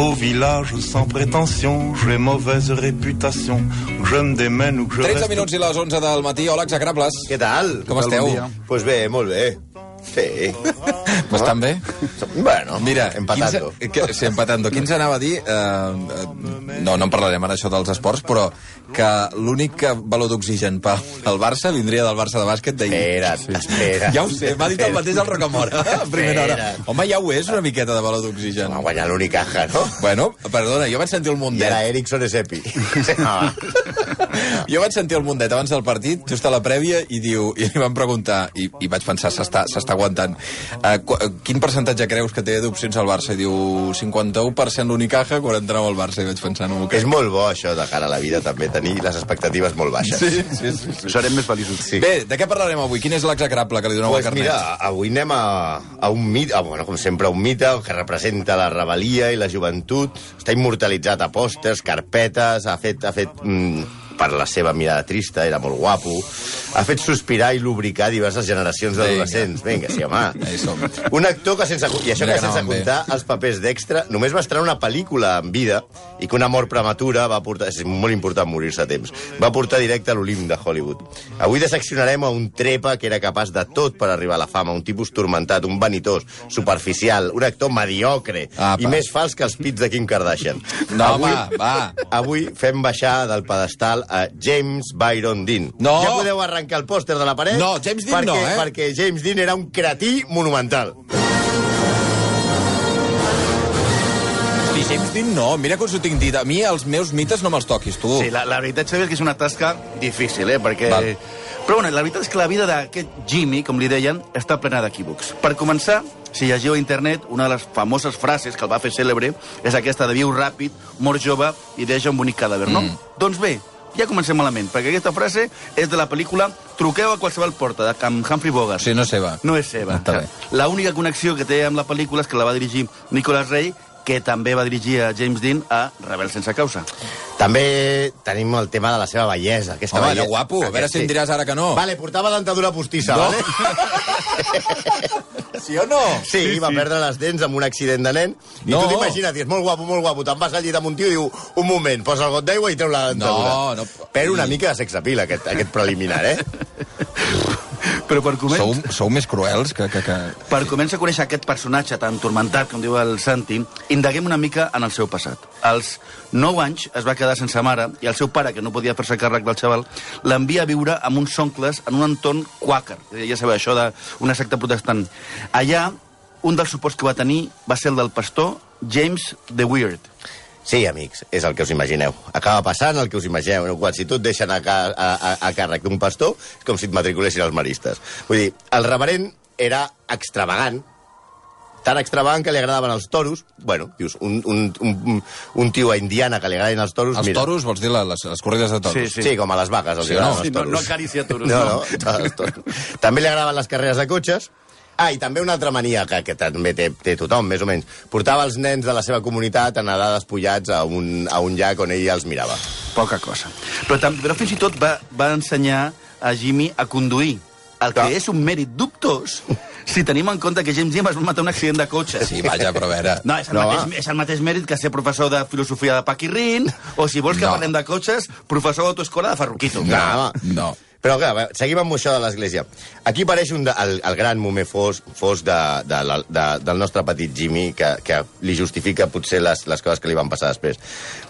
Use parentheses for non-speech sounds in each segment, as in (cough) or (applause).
Au village sans prétention, j'ai mauvaise réputation. Je me démène ou que je 13 reste... minuts i les 11 del matí. Hola, Exagrables. Què tal? Com esteu? Doncs pues bé, molt bé. Sí. (laughs) Bastant bé? Bueno, Mira, empatando. Quins, que, sí, empatando. Qui ens anava a dir... Eh, eh, no, no en parlarem ara, això dels esports, però que l'únic valor d'oxigen pel el Barça vindria del Barça de bàsquet d'ahir. Espera't, espera. Ja ho sé, m'ha dit el mateix el Rocamora a primera hora. Home, ja ho és, una miqueta de valor d'oxigen. Va guanyar l'Unicaja, no? Bueno, perdona, jo vaig sentir el I Mundet. ara Ericsson és epi. (laughs) Ah, Jo vaig sentir el Mundet abans del partit, just a la prèvia, i diu i li van preguntar, i, i vaig pensar, s'està aguantant, uh, qu quin percentatge creus que té d'opcions al Barça? I diu, 51% l'Unicaja, 49 al Barça, i vaig pensar, no, és molt bo, això, de cara a la vida, també, tenir les expectatives molt baixes. Sí, sí, sí. sí. Serem més feliços. Sí. Bé, de què parlarem avui? Quin és l'execrable que li doneu Pues al carnet? mira, avui anem a, a un mite, a, bueno, com sempre, un mite que representa la rebel·lia i la joventut. Està immortalitzat a pòsters, carpetes, ha fet, ha fet mm, per la seva mirada trista, era molt guapo, ha fet sospirar i lubricar diverses generacions d'adolescents. Vinga, sí, home. Un actor que sense... I això que sense comptar els papers d'extra, només va estrenar una pel·lícula en vida i que una mort prematura va portar... És molt important morir-se a temps. Va portar directe a l'Olimp de Hollywood. Avui disseccionarem a un trepa que era capaç de tot per arribar a la fama, un tipus tormentat, un vanitós, superficial, un actor mediocre Apa. i més fals que els pits de Kim Kardashian. No, avui, home, va. Avui fem baixar del pedestal a James Byron Dean. No. Ja podeu arrencar el pòster de la paret? No, James Dean perquè, no, eh? Perquè James Dean era un cretí monumental. Hosti, James Dean no, mira que us ho tinc dit. A mi els meus mites no me'ls toquis, tu. Sí, la, la veritat, Xavi, és que és una tasca difícil, eh? Perquè... Val. Però bueno, la veritat és que la vida d'aquest Jimmy, com li deien, està plena d'equívocs. Per començar, si llegiu a internet, una de les famoses frases que el va fer cèlebre és aquesta de viu ràpid, mor jove i deixa un bonic cadàver, no? Mm. Doncs bé, ja comencem malament, perquè aquesta frase és de la pel·lícula Truqueu a qualsevol porta, de amb Humphrey Bogart. Sí, no és seva. No és seva. Està bé. La única connexió que té amb la pel·lícula és que la va dirigir Nicolas Rey, que també va dirigir a James Dean a Rebel sense causa. També tenim el tema de la seva bellesa. Aquesta Home, bellesa. era guapo. A veure si em diràs ara que no. Vale, portava dentadura postissa, No. vale? (laughs) Sí o no? Sí, sí, va perdre les dents amb un accident de nen. I No. tu t'imagines, i és molt guapo, molt guapo. Te'n vas al llit amb un tio i diu, un moment, posa el got d'aigua i treu la dentadura. No, no. Però una mica de sexapil, aquest, aquest preliminar, eh? (laughs) Però per començar... Sou, sou més cruels que... que, que... Per començar a conèixer aquest personatge tan tormentat, com diu el Santi, indaguem una mica en el seu passat. Als 9 anys es va quedar sense mare i el seu pare, que no podia fer-se càrrec del xaval, l'envia a viure amb uns oncles en un entorn quàquer. Ja sabeu, això d'una secta protestant. Allà, un dels suports que va tenir va ser el del pastor James the Weird. Sí, amics, és el que us imagineu. Acaba passant el que us imagineu. No? Quan si tu et deixen a, a, a, a càrrec d'un pastor, és com si et matriculessin els maristes. Vull dir, el reverent era extravagant, tan extravagant que li agradaven els toros. Bueno, dius, un, un, un, un tio a Indiana que li agraden els toros... Els mira, toros, vols dir les, les corrides de toros? Sí, sí, com a les vaques, els Sí, sí, no? els Sí, no, toros. no acaricia toros, No, no. no, els toros. també li agradaven les carreres de cotxes. Ah, i també una altra mania que, que també té, té tothom, més o menys. Portava els nens de la seva comunitat a nedar despullats a un, a un llac on ell els mirava. Poca cosa. Però, però fins i tot va, va ensenyar a Jimmy a conduir, el que Clar. és un mèrit dubtós si tenim en compte que James Dean es va matar un accident de cotxe. Sí, vaja, però a veure... No, és el, No, no, va. mateix, és el mateix mèrit que ser professor de filosofia de Paquirrin, o si vols que No. parlem de cotxes, professor d'autoescola de Ferruquito. No, home. No. Però, clar, seguim amb això de l'Església. Aquí apareix un de, el, el gran moment fos, fos de, de, la- de, del nostre petit Jimmy, que, que li justifica potser les, les coses que li van passar després.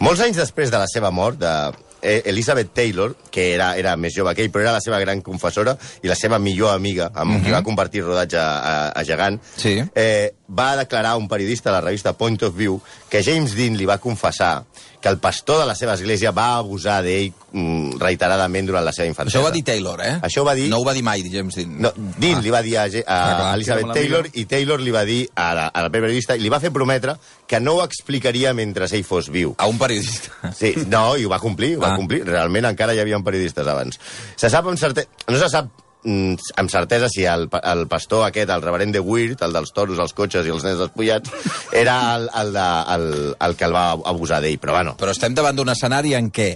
Molts anys després de la seva mort, de eh, Elizabeth Taylor, que era, era més jove que ell, però era la seva gran confessora i la seva millor amiga, amb qui va compartir rodatge a, a, a Gegant, Sí. eh, va declarar a un periodista a la revista Point of View que James Dean li va confessar que el pastor de la seva església va abusar d'ell mm, reiteradament durant la seva infantesa. Això ho va dir Taylor, eh? Això ho va dir- No ho va dir mai, James Dean. No, Dean ah. li va dir a, Ge- a Ah, clar. Elizabeth Taylor i Taylor li va dir a la, a la periodista i li va fer prometre que no ho explicaria mentre ell fos viu. A un periodista. Sí, no, i ho va complir, ho va Ah. complir. Realment encara hi havia periodistes abans. Se sap amb certesa... No se sap mm, amb certesa si el, el pastor aquest, el reverend de Weird, el dels toros, els cotxes i els nens despullats, era el, el, de, el, el que el va abusar d'ell, però bueno. Però estem davant d'un escenari en què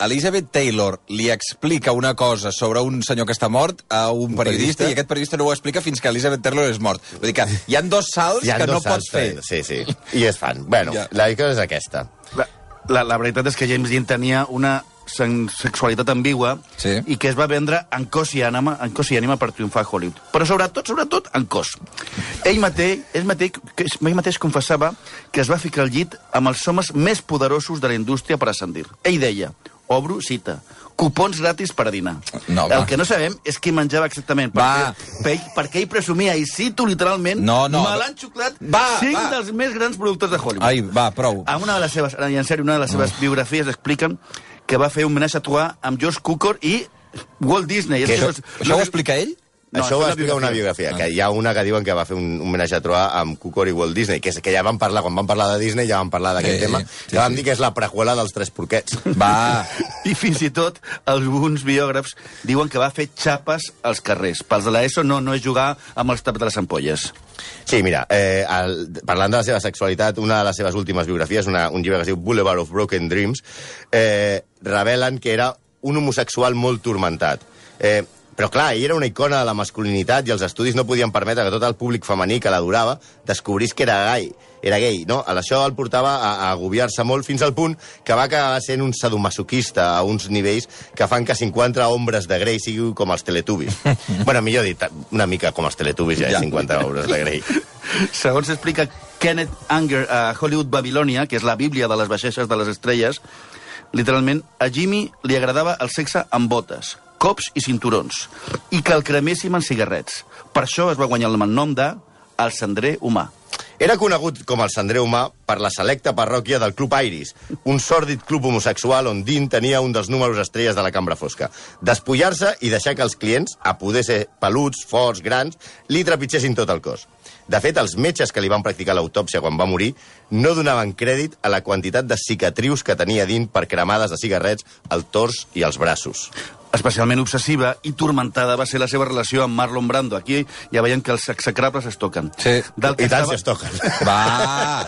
Elizabeth Taylor li explica una cosa sobre un senyor que està mort a un, periodista, periodista. i aquest periodista no ho explica fins que Elizabeth Taylor és mort. Vull dir que hi han dos salts Hi ha que no dos pots salts, fer. Sí, sí. I es fan. Bueno, Ja. la cosa és aquesta. La, la, la veritat és que James Dean tenia una sexualitat ambigua Sí. i que es va vendre en cos i ànima, en cos i ànima per triomfar a Hollywood. Però sobretot, sobretot, en cos. Ell mateix, ell mateix, que, ell mateix confessava que es va ficar al llit amb els homes més poderosos de la indústria per ascendir. Ell deia, obro cita, cupons gratis per a dinar. No, el que no sabem és qui menjava exactament, Va. perquè, per, perquè ell presumia, i cito literalment, No, no. me l'han xuclat Va, cinc va. dels més grans productors de Hollywood. Ai, va, prou. A una de les seves, en sèrio, una de les seves biografies expliquen que va fer un homenatge a Troyes amb George Cukor i Walt Disney. Que És això- és- Això ho explica ell? No, això ho explica una biografia, que hi ha una que diuen que va fer un un homenatge a Troa amb Cukor i Walt Disney, que, és, que ja van parlar, quan van parlar de Disney ja van parlar d'aquest Sí, tema, sí, que vam sí. dir que és la preqüela dels Tres Porquets. Va. (laughs) I fins i tot alguns biògrafs diuen que va fer xapes als carrers. Pels de l'ESO no, no és jugar amb els taps de les ampolles. Sí, mira, eh, el, parlant de la seva sexualitat, una de les seves últimes biografies, una, un llibre que es diu Boulevard of Broken Dreams, eh, revelen que era un homosexual molt turmentat. Eh, però clar, ell era una icona de la masculinitat i els estudis no podien permetre que tot el públic femení que l'adorava descobrís que era gai, era gay, no? Això el portava a, a agobiar-se molt fins al punt que va acabar sent un sadomasoquista a uns nivells que fan que 50 ombres de Grey sigui com els Teletubbies. (laughs) bueno, millor dit, una mica com els Teletubbies ja, Ja. ja. 50 ombres de Grey. (laughs) Segons explica Kenneth Anger a Hollywood Babilònia, que és la bíblia de les baixesses de les estrelles, literalment, a Jimmy li agradava el sexe amb botes, cops i cinturons, i que el creméssim en cigarrets. Per això es va guanyar el nom de El Cendrer Humà. Era conegut com el Sandreu Humà per la selecta parròquia del Club Iris, un sòrdid club homosexual on Dean tenia un dels números estrelles de la cambra fosca. Despullar-se i deixar que els clients, a poder ser peluts, forts, grans, li trepitgessin tot el cos. De fet, els metges que li van practicar l'autòpsia quan va morir no donaven crèdit a la quantitat de cicatrius que tenia Dean per cremades de cigarrets al tors i als braços. Especialment obsessiva i turmentada va ser la seva relació amb Marlon Brando. Aquí ja veiem que els execrables es toquen. Sí. Del que I tant estava- si es toquen. (laughs) Va.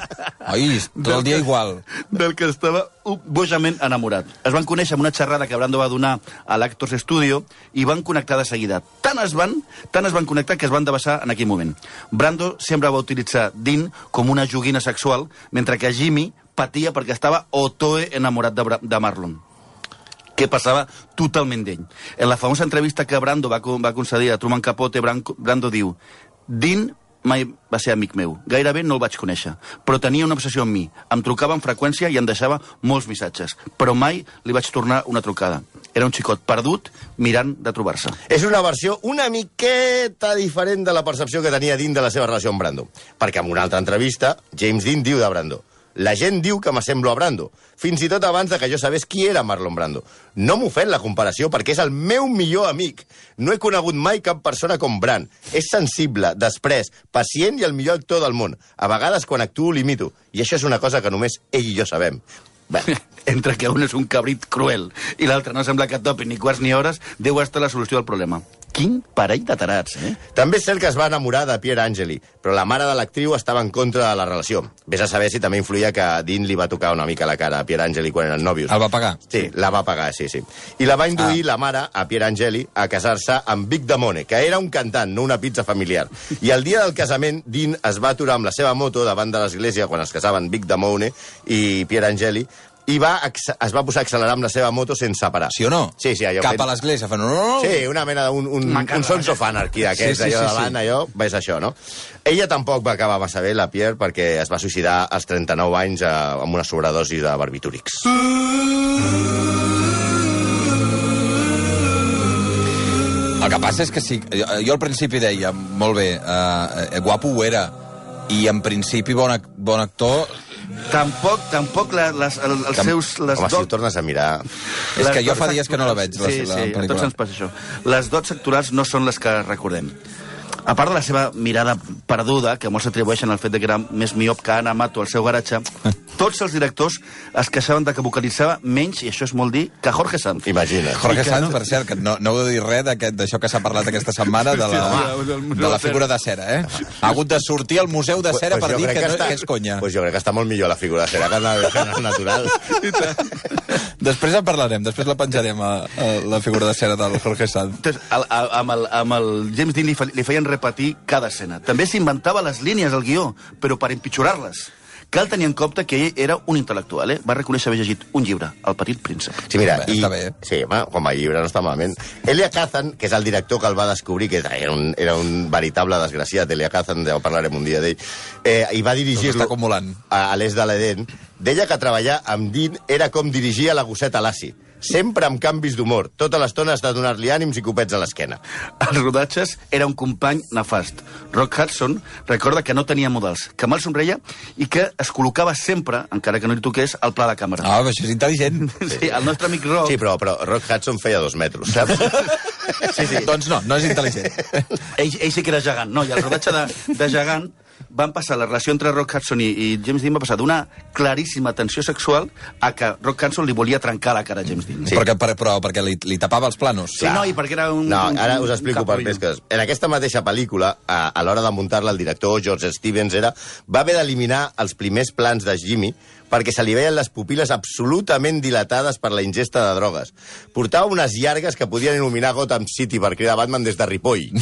Oi, tot el dia igual. del que estava bojament enamorat. Es van conèixer en una xerrada que Brando va donar a l'Actors Studio i van connectar de seguida. Tant es van, tant es van connectar que es van debassar en aquell moment. Brando sempre va utilitzar Dean com una joguina sexual, mentre que Jimmy patia perquè estava otoe enamorat de, Bra de Marlon que passava totalment d'ell. En la famosa entrevista que Brando va, va concedir a Truman Capote, Brando diu Dean mai va ser amic meu. Gairebé no el vaig conèixer, però tenia una obsessió amb mi. Em trucava amb freqüència i em deixava molts missatges, però mai li vaig tornar una trucada. Era un xicot perdut mirant de trobar-se. És una versió una miqueta diferent de la percepció que tenia Dean de la seva relació amb Brando. Perquè en una altra entrevista, James Dean diu de Brando la gent diu que m'assemblo a Brando, fins i tot abans de que jo sabés qui era Marlon Brando. No m'ofèn la comparació perquè és el meu millor amic. No he conegut mai cap persona com Bran. És sensible, després, pacient i el millor actor del món. A vegades, quan actuo, l'imito. I això és una cosa que només ell i jo sabem. Bé, (laughs) Entre que un és un cabrit cruel i l'altre no sembla que et ni quarts ni hores, deu estar la solució del problema. Quin parell de tarats, eh? També és cert que es va enamorar de Pierre Angeli, però la mare de l'actriu estava en contra de la relació. Vés a saber si també influïa que Dean li va tocar una mica la cara a Pierre Angeli quan eren nòvios. El va pagar? Sí, la va pagar, sí, sí. I la va induir Ah. la mare, a Pierre Angeli, a casar-se amb Vic Damone, que era un cantant, no una pizza familiar. I el dia del casament, Dean es va aturar amb la seva moto davant de l'església quan es casaven Vic Damone i Pierre Angeli, i va, es va posar a accelerar amb la seva moto sense parar. Sí o no? Sí, sí, allò Cap fent- a l'església, fan... Sí, una mena d'un un, M'encanta. un Sons of Anarchy d'aquests, Sí, sí, allò sí, davant, sí. allò, ves això, no? Ella tampoc va acabar massa bé, la Pierre, perquè es va suïcidar als 39 anys eh, amb una sobredosi de barbitúrics. El que passa és que sí, jo, jo al principi deia, molt bé, eh, eh, guapo ho era, i en principi bon, ac bon actor... Tampoc, tampoc la, les, el, els Tam- seus... Les Home, si ho tornes a mirar... És les que jo fa dies que no la veig, la- sí, la sí, a pel·lícula. tots ens passa això. Les dots actorals no són les que recordem. A part de la seva mirada perduda, que molts atribueixen al fet de que era més miop que Anna Mato al seu garatge, (laughs) tots els directors es queixaven de que vocalitzava menys, i això és molt dir, que Jorge Sanz. Imagina. Jorge Sanz, per cert, que no, no heu de dir res d'aquest- d'això que s'ha parlat aquesta setmana, de la, de la de figura de cera, eh? Ha hagut de sortir al Museu de Cera per jo dir crec que, no, està- que és conya. Pues jo crec que està molt millor la figura de cera que la que la natural. Després en parlarem, després la penjarem a, a la figura de cera del Jorge Sanz. Entonces, el, el, amb, el, amb el James Dean li, fe, li feien repetir cada escena. També s'inventava les línies del guió, però per empitjorar-les. Cal tenir en compte que ell era un intel·lectual, eh? Va reconèixer haver llegit un llibre, El petit príncep. Sí, mira, i... està bé. Sí, home, com a llibre no està malament. Elia Kazan, que és el director que el va descobrir, que era un, era un veritable desgraciat, Elia Kazan, ja ho parlarem un dia d'ell, eh, i va dirigir-lo acumulant. a, a l'est de l'Eden, deia que treballar amb Dean era com dirigir a la gosseta Lassi. Sempre amb canvis d'humor. Tota l'estona has de donar-li ànims i copets a l'esquena. Als rodatges era un company nefast. Rock Hudson recorda que no tenia models, que mal somreia i que es col·locava sempre, encara que no li toqués, al pla de càmera. Ah, però això és intel·ligent. Sí, el nostre amic Rock... Sí, però, però Rock Hudson feia dos metres, saps? Sí, sí. Doncs no, no és intel·ligent. Ell, ell sí que era gegant, no? I el rodatge de, de gegant van passar, la relació entre Rock Hudson i, i James Dean va passar d'una claríssima tensió sexual a que Rock Hudson li volia trencar la cara a James Dean. Sí. Perquè, per, però perquè li, li tapava els planos. Sí, no, i perquè era un... No, ara un us explico per coses. En aquesta mateixa pel·lícula, a, a l'hora de muntar-la, el director George Stevens era, va haver d'eliminar els primers plans de Jimmy perquè se li veien les pupil·les absolutament dilatades per la ingesta de drogues. Portava unes llargues que podien il·luminar Gotham City per cridar Batman des de Ripoll. (laughs)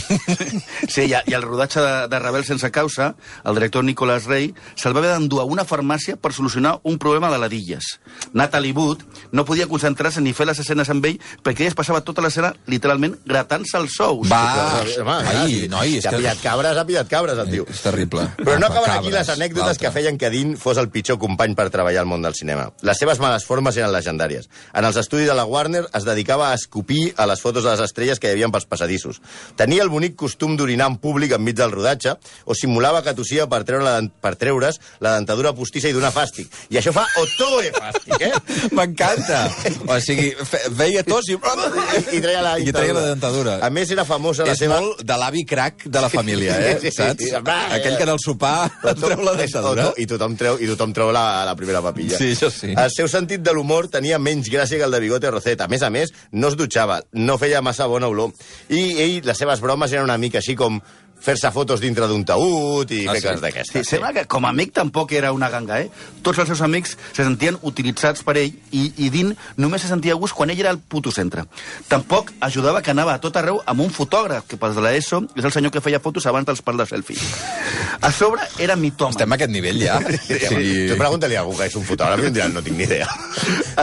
Sí, i, i el rodatge de, de Rebel sense causa, el director Nicholas Ray se'l va haver d'endur a una farmàcia per solucionar un problema de ladilles. Natalie Wood no podia concentrar-se ni fer les escenes amb ell perquè ella es passava tota l'escena literalment gratant-se els sous. Va, Home, ai, noi, és ha que... pillat cabres, ha pillat cabres, el tio. És terrible. Però no acaben aquí les anècdotes que feien que Dean fos el pitjor company per treballar al món del cinema. Les seves males formes eren legendàries. En els estudis de la Warner es dedicava a escopir a les fotos de les estrelles que hi havia pels passadissos. Tenia el bonic costum d'orinar en públic enmig del rodatge o simulava que tossia per, treure la, per treure's la dentadura postissa i donar fàstic. I això fa otoe fàstic, eh? (laughs) M'encanta. O sigui, fe, veia tos i... I treia la I treia la dentadura. A més, era famosa la és seva... molt de l'avi crac de la família, eh? Sí, sí, Saps? sí. Va, Aquell que en el sopar (laughs) treu la dentadura. I tothom treu, i tothom treu la, la primera papilla. Sí, això sí. El seu sentit de l'humor tenia menys gràcia que el de Bigote Rosetta. A més a més, no es dutxava, no feia massa bona olor. I ell, les seves bromes eren una mica així com fer-se fotos dintre d'un taüt i Ah, fer sí? coses Sí, d'aquestes. sembla que com a amic tampoc era una ganga, eh? Tots els seus amics se sentien utilitzats per ell i, i Dean només se sentia a gust quan ell era el puto centre. Tampoc ajudava que anava a tot arreu amb un fotògraf, que pels de l'ESO és el senyor que feia fotos abans dels pals de selfie. A sobre era mitòman. Estem a aquest nivell, ja. (laughs) Sí. Sí. Tu pregunta-li a algú que és un fotògraf i em diran, no tinc ni idea.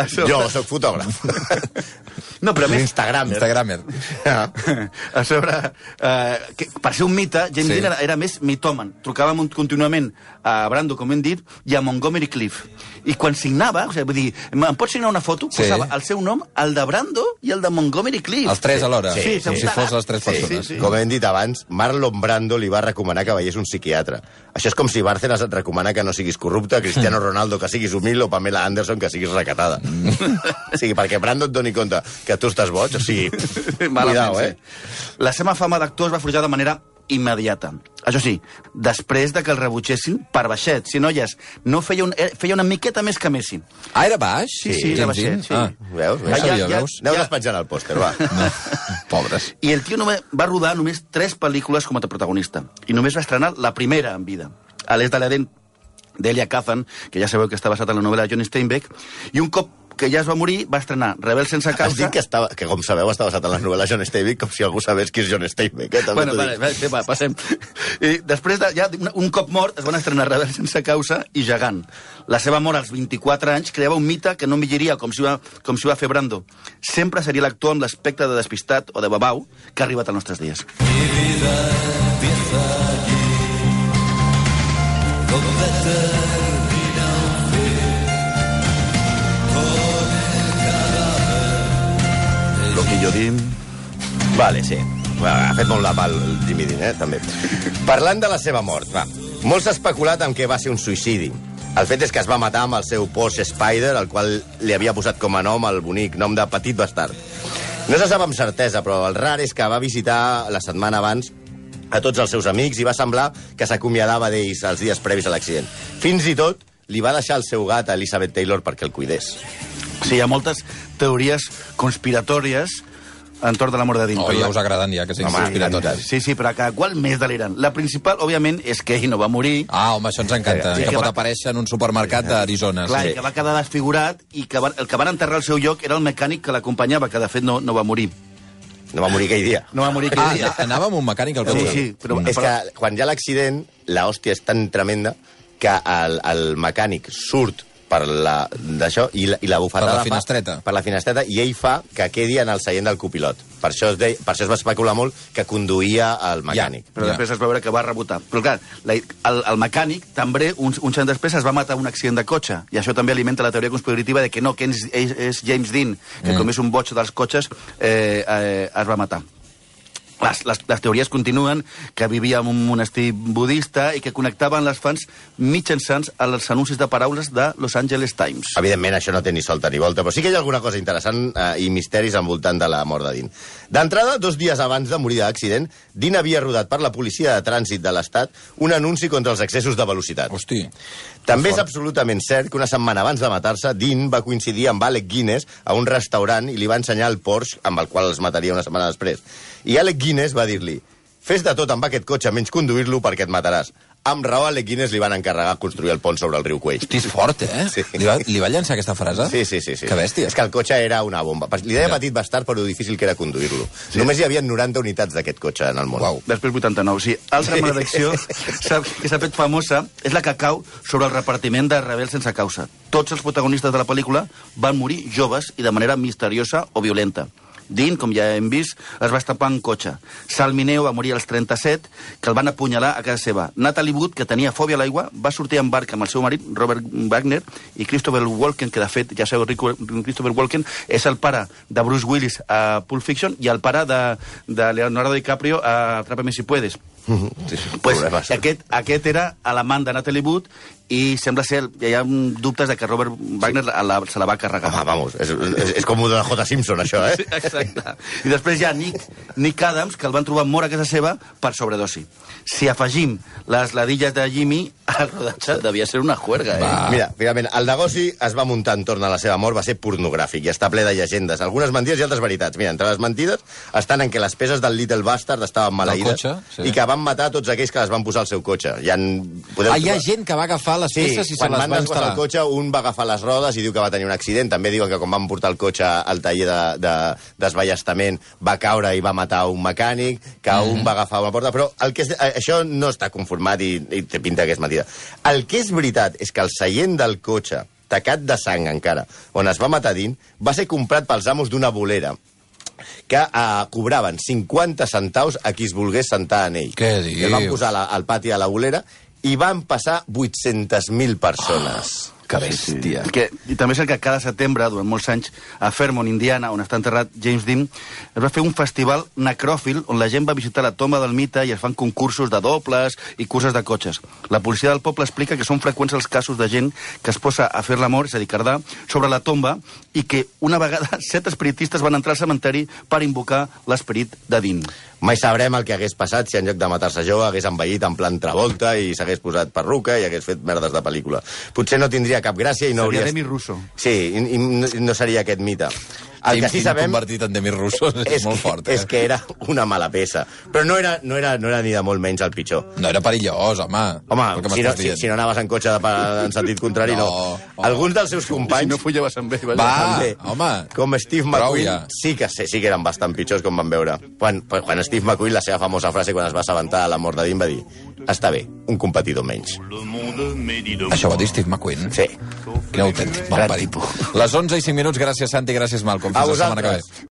Sobre- Jo sóc fotògraf. (laughs) No, però més, Instagram. Instagramer. Ah. (laughs) a sobre, eh, que, per ser un mite, James Sí. Dean era, era més mitòman. Trucava contínuament a Brando, com hem dit, i a Montgomery Cliff. I quan signava, o sigui, vull dir, em pots signar una foto? Sí. Posava el seu nom, el de Brando i el de Montgomery Cliff. Els tres alhora. Sí, com sí. si fos les tres Sí, persones. sí, sí. Com hem dit abans, Marlon Brando li va recomanar que veiés un psiquiatre. Això és com si Bárcenas et recomana que no siguis corrupte, Cristiano Ronaldo que siguis humil o Pamela Anderson que siguis recatada. o sigui, perquè Brando et doni compte que tu estàs boig, o sigui, (laughs) Malament, cuidao, eh? sí. La seva fama d'actor es va forjar de manera immediata. Això sí, després de que el rebutgessin per baixet. Si noies, no feia, un, eh, feia una miqueta més que Messi. Ah, era baix? Sí, sí, era James Dean? baixet, sí. Ah. Veus? Ja, sabia, ja- veus? Aneu Ja. despatxant el pòster, va. (laughs) No. Pobres. I el tio només va rodar només tres pel·lícules com a protagonista. I només va estrenar la primera en vida. A l'est de l'Eden, d'Elia Kazan, que ja sabeu que està basat en la novel·la de John Steinbeck, i un cop que ja es va morir, va estrenar Rebel sense Has causa... dit que, estava, que, com sabeu, està basat en la novel·la John Steinbeck, com si algú sabés qui és John Steinbeck. Eh? També Bueno, vale, vale, va, passem. I després de, ja, un, un cop mort, es van estrenar Rebel sense causa i Gegant. La seva mort als 24 anys creava un mite que no envelliria com si va, com si va fer Brando. Sempre seria l'actor amb l'aspecte de despistat o de babau que ha arribat als nostres dies. Lo que yo di... Vale, sí. Ha fet molt la pal el Jimmy Dean, eh, també. Parlant de la seva mort, va. Molts s'ha especulat amb que va ser un suïcidi. El fet és que es va matar amb el seu Porsche Spider, el qual li havia posat com a nom el bonic nom de Petit Bastard. No se sap amb certesa, però el rar és que va visitar la setmana abans a tots els seus amics i va semblar que s'acomiadava d'ells els dies previs a l'accident. Fins i tot li va deixar el seu gat a Elizabeth Taylor perquè el cuidés. Sí, hi ha moltes teories conspiratòries entorn de la mort de Dean. Oh, però ja la- us agraden ja, que siguin Home, conspiratòries. Sí, sí, però cada qual més delirant. La principal, òbviament, és que ell no va morir. Ah, home, això ens encanta. Sí, que que pot va- aparèixer en un supermercat d'Arizona. Clar, Sí. que va quedar desfigurat i que van, el que van enterrar al seu lloc era el mecànic que l'acompanyava, que de fet no, no va morir. No va morir aquell dia. No va morir aquell Ah, dia. anava amb un mecànic al Sí, cotxe. sí, però, És però, que quan hi ha l'accident, la hòstia és tan tremenda que el, el mecànic surt per la d'això i, la- i la bufetada Per la fa- finestreta. per la finestreta i ell fa que quedi en el seient del copilot per això es, deia, per això es va especular molt que conduïa el mecànic però Ja. després es va veure que va rebotar. Però clar, la, el, el mecànic també, uns, uns anys després, es va matar un accident de cotxe. I això també alimenta la teoria conspirativa de que no, que és, és, és James Dean, que Mm. com és un boig dels cotxes, eh, eh, es va matar. Les, les, les teories continuen que vivia en un monestir budista i que connectaven les fans mitjançant els anuncis de paraules de Los Angeles Times. Evidentment, això no té ni solta ni volta, però sí que hi ha alguna cosa interessant eh, i misteris envoltant de la mort de Dean. D'entrada, dos dies abans de morir d'accident, Dean havia rodat per la policia de trànsit de l'Estat un anunci contra els excessos de velocitat. Hosti. També és absolutament cert que una setmana abans de matar-se, Dean va coincidir amb Alec Guinness a un restaurant i li va ensenyar el Porsche amb el qual els mataria una setmana després. I Alec Guinness va dir-li fes de tot amb aquest cotxe menys conduir-lo perquè et mataràs. Amb raó, a Alec Guinness li van encarregar construir el pont sobre el riu Queix. Hosti, és fort, eh? Sí. Li, va, li va llançar aquesta frase? Sí, sí, sí, sí. Que bèstia. És que el cotxe era una bomba. Li deia Ja. petit bastard, però difícil que era conduir-lo. Sí. Només hi havia 90 unitats d'aquest cotxe en el món. Uau. Després 89. Sí, altra maledicció que s'ha fet famosa és la que cau sobre el repartiment de rebels sense causa. Tots els protagonistes de la pel·lícula van morir joves i de manera misteriosa o violenta. Dean, com ja hem vist, es va estapar en cotxe. Sal Mineo va morir als 37, que el van apunyalar a casa seva. Natalie Wood, que tenia fòbia a l'aigua, va sortir en barca amb el seu marit, Robert Wagner, i Christopher Walken, que de fet, ja sabeu, Christopher Walken és el pare de Bruce Willis a Pulp Fiction i el pare de, de Leonardo DiCaprio a Atrápame si puedes. Sí, Pues, problemes. aquest, aquest era l'amant de Natalie Wood i sembla ser, hi ha dubtes de que Robert Wagner la, la, se la va carregar. Home, vamos, és, és, és com un de J. Simpson, això, eh? Exacte. I després hi ha Nick, Nick Adams, que el van trobar mort a casa seva per sobredosi. Si afegim les ladilles de Jimmy, el rodatge devia ser una juerga, eh? Va. Mira, finalment, el negoci es va muntar entorn a la seva mort, va ser pornogràfic i està ple de llegendes, algunes mentides i altres veritats. Mira, entre les mentides estan en què les peces del Little Bastard estaven maleïdes cotxe, sí. i que van matar tots aquells que les van posar al seu cotxe. Hi ha, podeu Ah, hi ha trobar- gent que va agafar les Sí, peces i se les van va desguassar instal·lar. el cotxe, un va agafar les rodes i diu que va tenir un accident. També diuen que quan van portar el cotxe al taller de, de, desballestament va caure i va matar un mecànic, que Mhm. un va agafar una porta... Però el que és, eh, això no està conformat i, i té pinta que és mentida. El que és veritat és que el seient del cotxe, tacat de sang encara, on es va matar Dean, va ser comprat pels amos d'una bolera que eh, cobraven 50 centaus a qui es volgués sentar en ell. Què I El van dius? posar la, al pati a la bolera i van passar 800.000 persones. Que bèstia. Que, I també és el que cada setembre, durant molts anys, a Fairmont, Indiana, on està enterrat James Dean, es va fer un festival necròfil on la gent va visitar la tomba del mite i es fan concursos de dobles i curses de cotxes. La policia del poble explica que són freqüents els casos de gent que es posa a fer l'amor, és a dir, cardar, sobre la tomba i que una vegada (laughs) set espiritistes van entrar al cementeri per invocar l'esperit de Dean. Mai sabrem el que hagués passat si en lloc de matar-se jove hagués envellit en plan Travolta i s'hagués posat perruca i hagués fet merdes de pel·lícula. Potser no tindria cap gràcia i no Seria hauria... Demi Russo. Sí, i, i no- no seria aquest mite. El que sí sabem convertit en Demi Russo (laughs) és, és, molt que, fort, eh? és que era una mala peça. Però no era, no era, no era ni de molt menys el pitjor. No era perillós, home. Home, si no, si, si no anaves en cotxe de, pa- en sentit contrari, no. No. Alguns dels seus companys... Si no follaves amb ell. Va, també, home. Com Steve Prou McQueen, ja. sí que sí, sí que eren bastant pitjors, com van veure. Quan, quan Steve McQueen, la seva famosa frase, quan es va assabentar a la mort de Dean, va dir està bé, un competidor menys. Això va dir Steve McQueen? Sí. Quin autèntic. Les 11 i 5 minuts, gràcies Santi, gràcies Malcom. A Fins la setmana que ve.